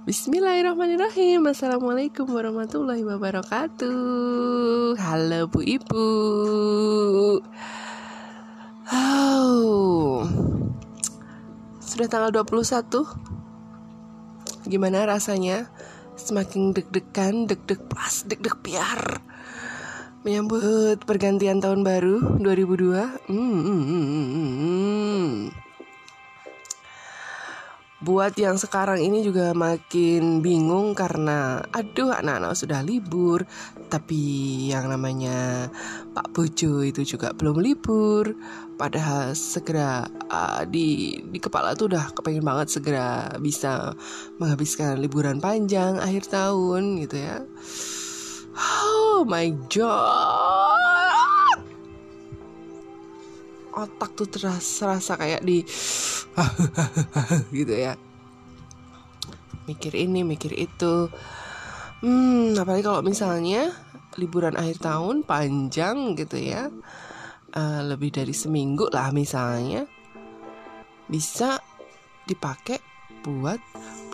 Bismillahirrahmanirrahim Assalamualaikum warahmatullahi wabarakatuh Halo Bu Ibu oh. Sudah tanggal 21 Gimana rasanya? Semakin deg-degan, deg-deg pas, deg-deg piar Menyambut pergantian tahun baru 2002 hmm, hmm, hmm, hmm, hmm. Buat yang sekarang ini juga makin bingung karena aduh anak-anak sudah libur. Tapi yang namanya Pak Bojo itu juga belum libur. Padahal segera uh, di, di kepala tuh udah kepengen banget segera bisa menghabiskan liburan panjang akhir tahun gitu ya. Oh my god. Otak tuh terasa rasa kayak di gitu ya. Mikir ini mikir itu. Hmm apalagi kalau misalnya liburan akhir tahun panjang gitu ya. Uh, lebih dari seminggu lah misalnya. Bisa dipakai buat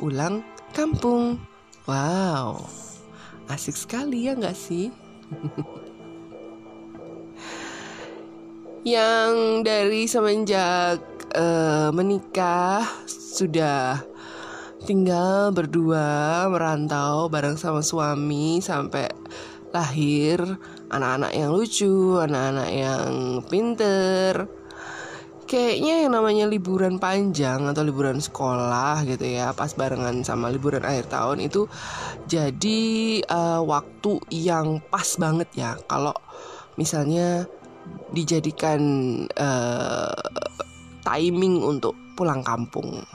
pulang kampung. Wow. Asik sekali ya nggak sih? Yang dari semenjak uh, menikah sudah tinggal berdua merantau bareng sama suami sampai lahir anak-anak yang lucu, anak-anak yang pinter. Kayaknya yang namanya liburan panjang atau liburan sekolah gitu ya, pas barengan sama liburan akhir tahun itu jadi uh, waktu yang pas banget ya. Kalau misalnya dijadikan uh, timing untuk pulang kampung.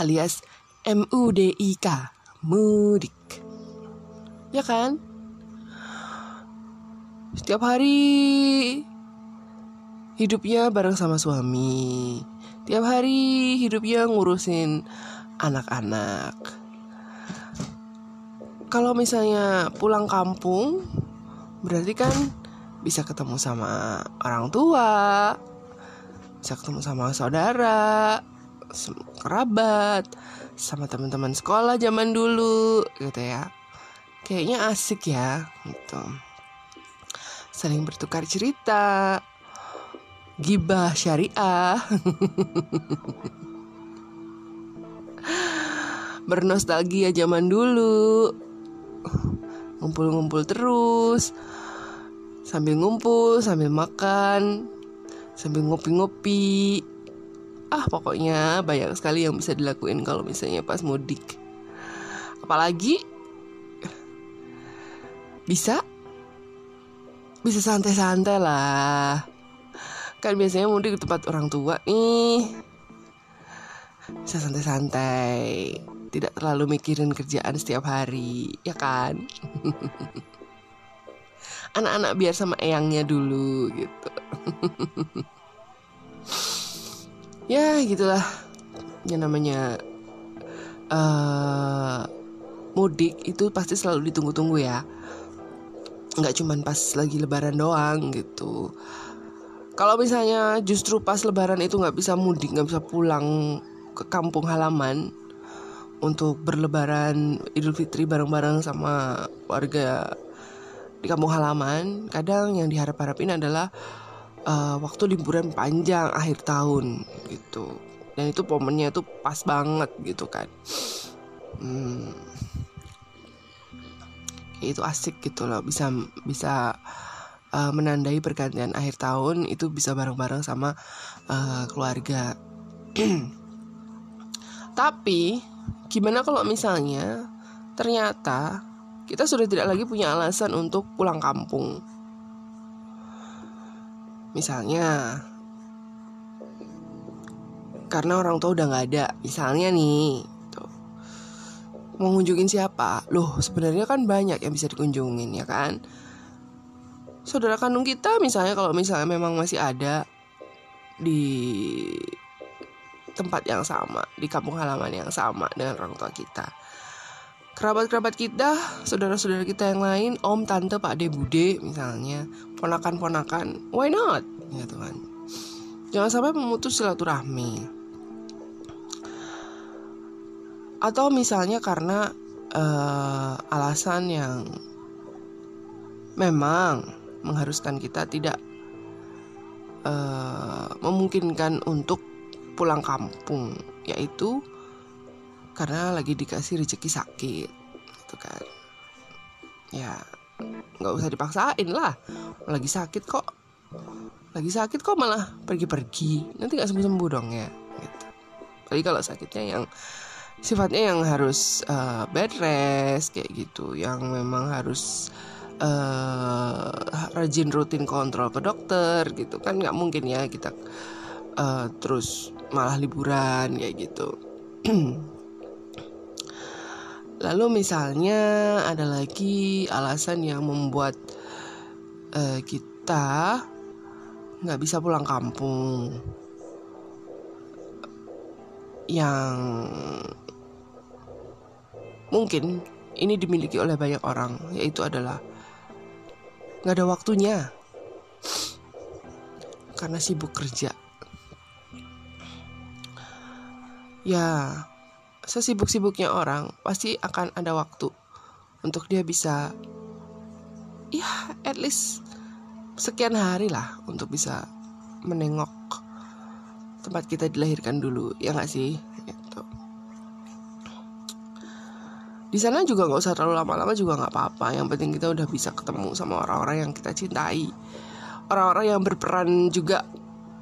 Alias MUDIK mudik ya kan? Setiap hari hidupnya bareng sama suami. Tiap hari hidupnya ngurusin anak-anak. Kalau misalnya pulang kampung berarti kan bisa ketemu sama orang tua bisa ketemu sama saudara kerabat sama teman-teman sekolah zaman dulu gitu ya. Kayaknya asik ya gitu. Saling bertukar cerita gibah syariah. Bernostalgia zaman dulu. Ngumpul-ngumpul terus sambil ngumpul sambil makan sambil ngopi-ngopi. Ah pokoknya banyak sekali yang bisa dilakuin kalau misalnya pas mudik. Apalagi bisa bisa santai-santai lah. Kan biasanya mudik di tempat orang tua nih. Bisa santai-santai tidak terlalu mikirin kerjaan setiap hari ya kan anak-anak biar sama eyangnya dulu gitu. Ya gitulah. Yang namanya uh, mudik itu pasti selalu ditunggu-tunggu ya. Nggak cuman pas lagi lebaran doang gitu. Kalau misalnya justru pas lebaran itu nggak bisa mudik nggak bisa pulang ke kampung halaman untuk berlebaran Idul Fitri bareng-bareng sama warga di kampung halaman. Kadang yang diharap-harapin adalah uh, waktu liburan panjang akhir tahun gitu. Dan itu momennya tuh pas banget gitu kan. Hmm, itu asik gitu loh. Bisa bisa uh, menandai pergantian akhir tahun itu bisa bareng-bareng sama uh, keluarga. Tapi gimana kalau misalnya ternyata kita sudah tidak lagi punya alasan untuk pulang kampung. Misalnya, karena orang tua udah nggak ada. Misalnya nih, tuh, mau ngunjungin siapa? Loh, sebenarnya kan banyak yang bisa dikunjungin ya kan? Saudara kandung kita misalnya kalau misalnya memang masih ada di tempat yang sama, di kampung halaman yang sama dengan orang tua kita kerabat-kerabat kita, saudara-saudara kita yang lain, om, tante, pak de, bude misalnya, ponakan-ponakan, why not? Gitu kan. Jangan sampai memutus silaturahmi. atau misalnya karena uh, alasan yang memang mengharuskan kita tidak uh, memungkinkan untuk pulang kampung yaitu karena lagi dikasih rezeki sakit gitu kan. Ya nggak usah dipaksain lah. Lagi sakit kok lagi sakit kok malah pergi-pergi. Nanti nggak sembuh sembuh dong ya gitu. tapi kalau sakitnya yang sifatnya yang harus uh, bed rest kayak gitu. Yang memang harus uh, rajin rutin kontrol ke dokter gitu. Kan nggak mungkin ya kita uh, terus malah liburan kayak gitu lalu misalnya ada lagi alasan yang membuat uh, kita nggak bisa pulang kampung. Yang mungkin ini dimiliki oleh banyak orang yaitu adalah nggak ada waktunya. Karena sibuk kerja. Ya sesibuk-sibuknya orang pasti akan ada waktu untuk dia bisa ya at least sekian hari lah untuk bisa menengok tempat kita dilahirkan dulu ya nggak sih? Gitu. di sana juga nggak usah terlalu lama-lama juga nggak apa-apa yang penting kita udah bisa ketemu sama orang-orang yang kita cintai. Orang-orang yang berperan juga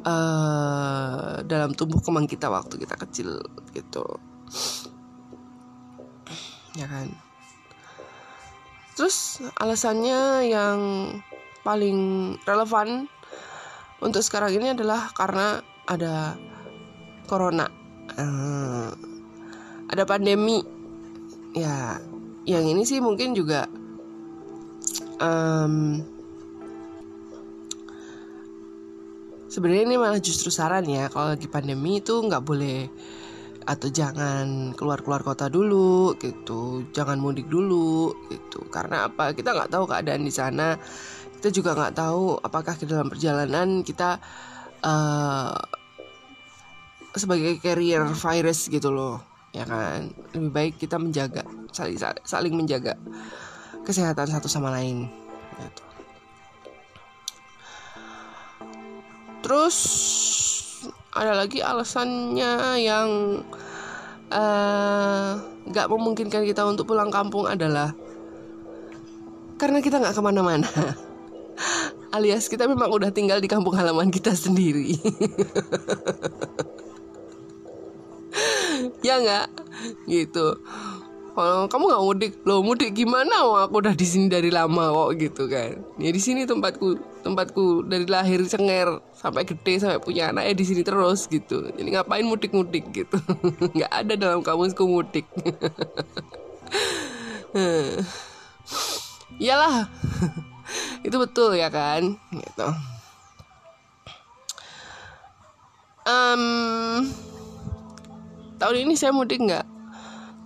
uh, dalam tumbuh kembang kita waktu kita kecil gitu ya kan? Terus alasannya yang paling relevan untuk sekarang ini adalah karena ada corona. Uh, ada pandemi. Ya yang ini sih mungkin juga um, sebenarnya ini malah justru saran ya kalau lagi pandemi itu nggak boleh atau jangan keluar-keluar kota dulu gitu. Jangan mudik dulu gitu. Karena apa? Kita nggak tahu keadaan di sana. Kita juga nggak tahu apakah di dalam perjalanan kita uh, sebagai carrier virus gitu loh ya kan? Lebih baik kita menjaga saling saling menjaga kesehatan satu sama lain gitu. terus ada lagi alasannya yang eh, nggak uh, memungkinkan kita untuk pulang kampung adalah karena kita nggak ke mana-mana. Alias kita memang udah tinggal di kampung halaman kita sendiri. Ya nggak? Gitu kamu nggak mudik? Lo mudik gimana? Oh, aku udah di sini dari lama kok gitu kan. Ya di sini tempatku tempatku dari lahir cenger sampai gede sampai punya anak ya di sini terus gitu. Jadi ngapain mudik mudik gitu? Nggak ada dalam kamusku mudik. Iyalah. Itu betul ya kan? Gitu. Um, tahun ini saya mudik nggak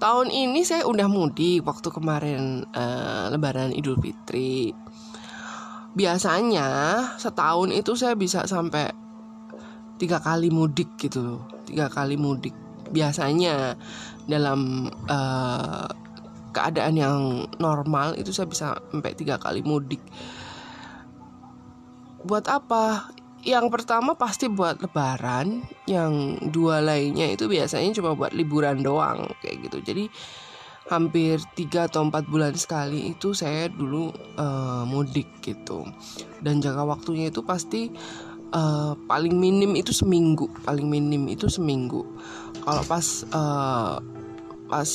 tahun ini saya udah mudik waktu kemarin uh, Lebaran Idul Fitri. Biasanya setahun itu saya bisa sampai tiga kali mudik gitu tiga kali mudik. Biasanya dalam uh, keadaan yang normal itu saya bisa sampai tiga kali mudik. Buat apa? Yang pertama pasti buat lebaran yang dua lainnya itu biasanya cuma buat liburan doang kayak gitu. Jadi hampir tiga atau empat bulan sekali itu saya dulu uh, mudik gitu. Dan jangka waktunya itu pasti uh, paling minim itu seminggu paling minim itu seminggu. Kalau pas uh, pas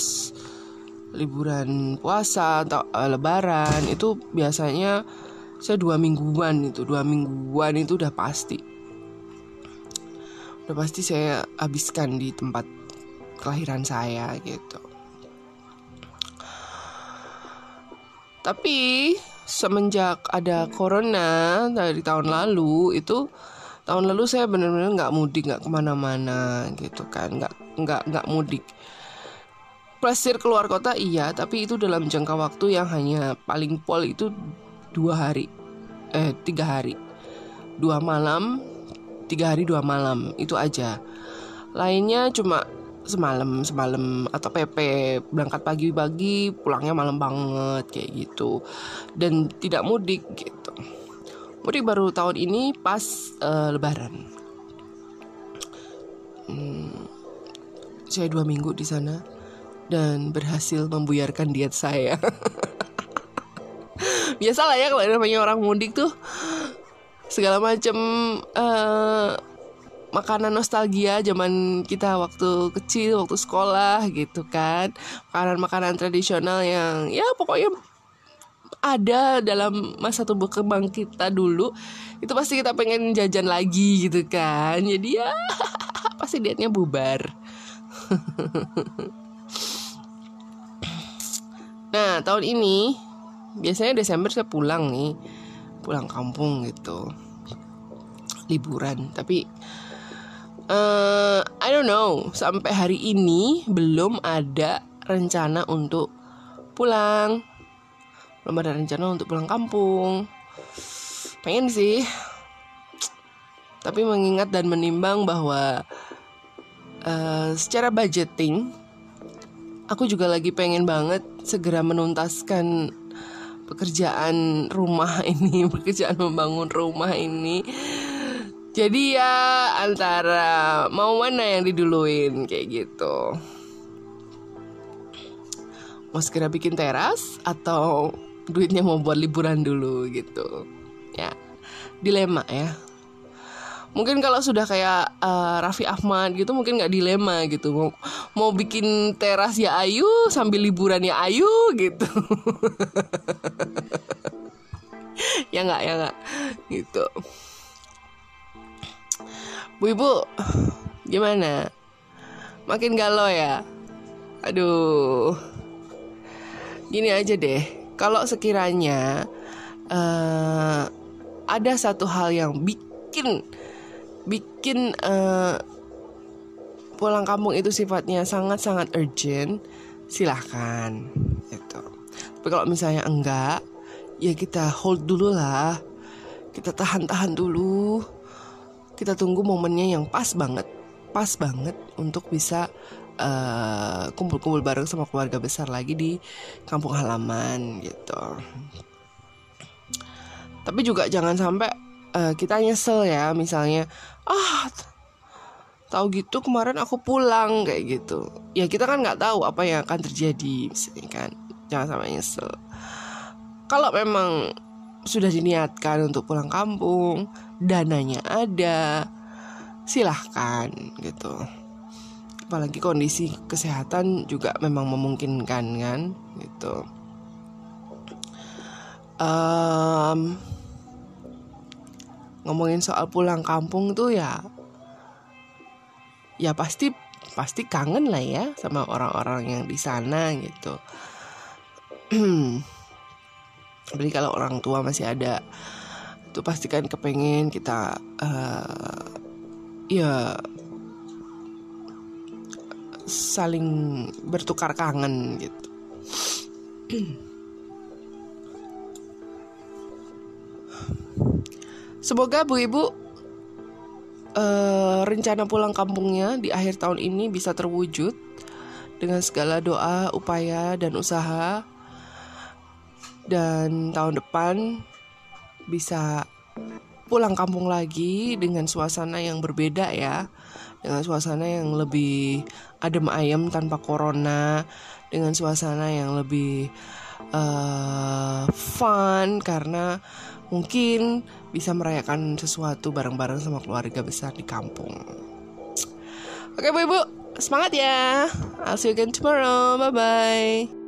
liburan puasa atau uh, lebaran itu biasanya saya dua mingguan itu dua mingguan itu udah pasti. Udah pasti saya habiskan di tempat kelahiran saya gitu. Tapi semenjak ada corona dari tahun lalu itu tahun lalu saya benar-benar nggak mudik nggak ke mana-mana gitu kan. Nggak nggak nggak mudik. Plesir keluar kota iya. Tapi itu dalam jangka waktu yang hanya paling pol itu dua hari. Eh tiga hari. Dua malam tiga hari dua malam itu aja. Lainnya cuma semalam semalam atau PP berangkat pagi-pagi pulangnya malam banget kayak gitu. Dan tidak mudik gitu. Mudik baru tahun ini pas uh, lebaran. Hmm, saya dua minggu di sana dan berhasil membuyarkan diet saya biasa lah ya kalau namanya orang mudik tuh segala macam uh, makanan nostalgia zaman kita waktu kecil, waktu sekolah gitu kan. Makanan-makanan tradisional yang ya pokoknya ada dalam masa tubuh kembang kita dulu itu pasti kita pengen jajan lagi gitu kan jadi ya pasti dietnya bubar nah tahun ini biasanya Desember saya pulang nih pulang kampung gitu. Liburan tapi uh, I don't know. Sampai hari ini belum ada rencana untuk pulang. Belum ada rencana untuk pulang kampung. Pengen sih. Tapi mengingat dan menimbang bahwa uh, secara budgeting aku juga lagi pengen banget segera menuntaskan pekerjaan rumah ini pekerjaan membangun rumah ini jadi ya antara mau mana yang diduluin kayak gitu. Mau segera bikin teras atau duitnya mau buat liburan dulu gitu. Ya, dilema ya. Mungkin kalau sudah kayak uh, Raffi Ahmad gitu mungkin nggak dilema gitu. Mau mau bikin teras ya ayu sambil liburan ya ayu gitu. ya nggak ya nggak gitu. Bu Ibu, gimana? Makin galau ya? Aduh. Gini aja deh, kalau sekiranya uh, ada satu hal yang bikin bikin uh, pulang kampung itu sifatnya sangat-sangat urgent, silahkan gitu. Tapi kalau misalnya enggak, ya kita hold dulu lah. Kita tahan-tahan dulu kita tunggu momennya yang pas banget pas banget untuk bisa uh, kumpul-kumpul bareng sama keluarga besar lagi di kampung halaman gitu tapi juga jangan sampai uh, kita nyesel ya misalnya ah tahu gitu kemarin aku pulang kayak gitu ya kita kan nggak tahu apa yang akan terjadi misalnya kan jangan sampai nyesel kalau memang sudah diniatkan untuk pulang kampung, dananya ada, silahkan gitu. Apalagi kondisi kesehatan juga memang memungkinkan kan gitu. Um, ngomongin soal pulang kampung tuh ya, ya pasti pasti kangen lah ya sama orang-orang yang di sana gitu. Jadi kalau orang tua masih ada itu pasti kan kepengen kita uh, ya saling bertukar kangen gitu. Semoga Bu Ibu uh, rencana pulang kampungnya di akhir tahun ini bisa terwujud dengan segala doa, upaya dan usaha. Dan tahun depan bisa pulang kampung lagi dengan suasana yang berbeda ya. Dengan suasana yang lebih adem ayem tanpa corona. Dengan suasana yang lebih uh, fun karena mungkin bisa merayakan sesuatu bareng-bareng sama keluarga besar di kampung. Oke bu ibu semangat ya. I'll see you again tomorrow. Bye bye.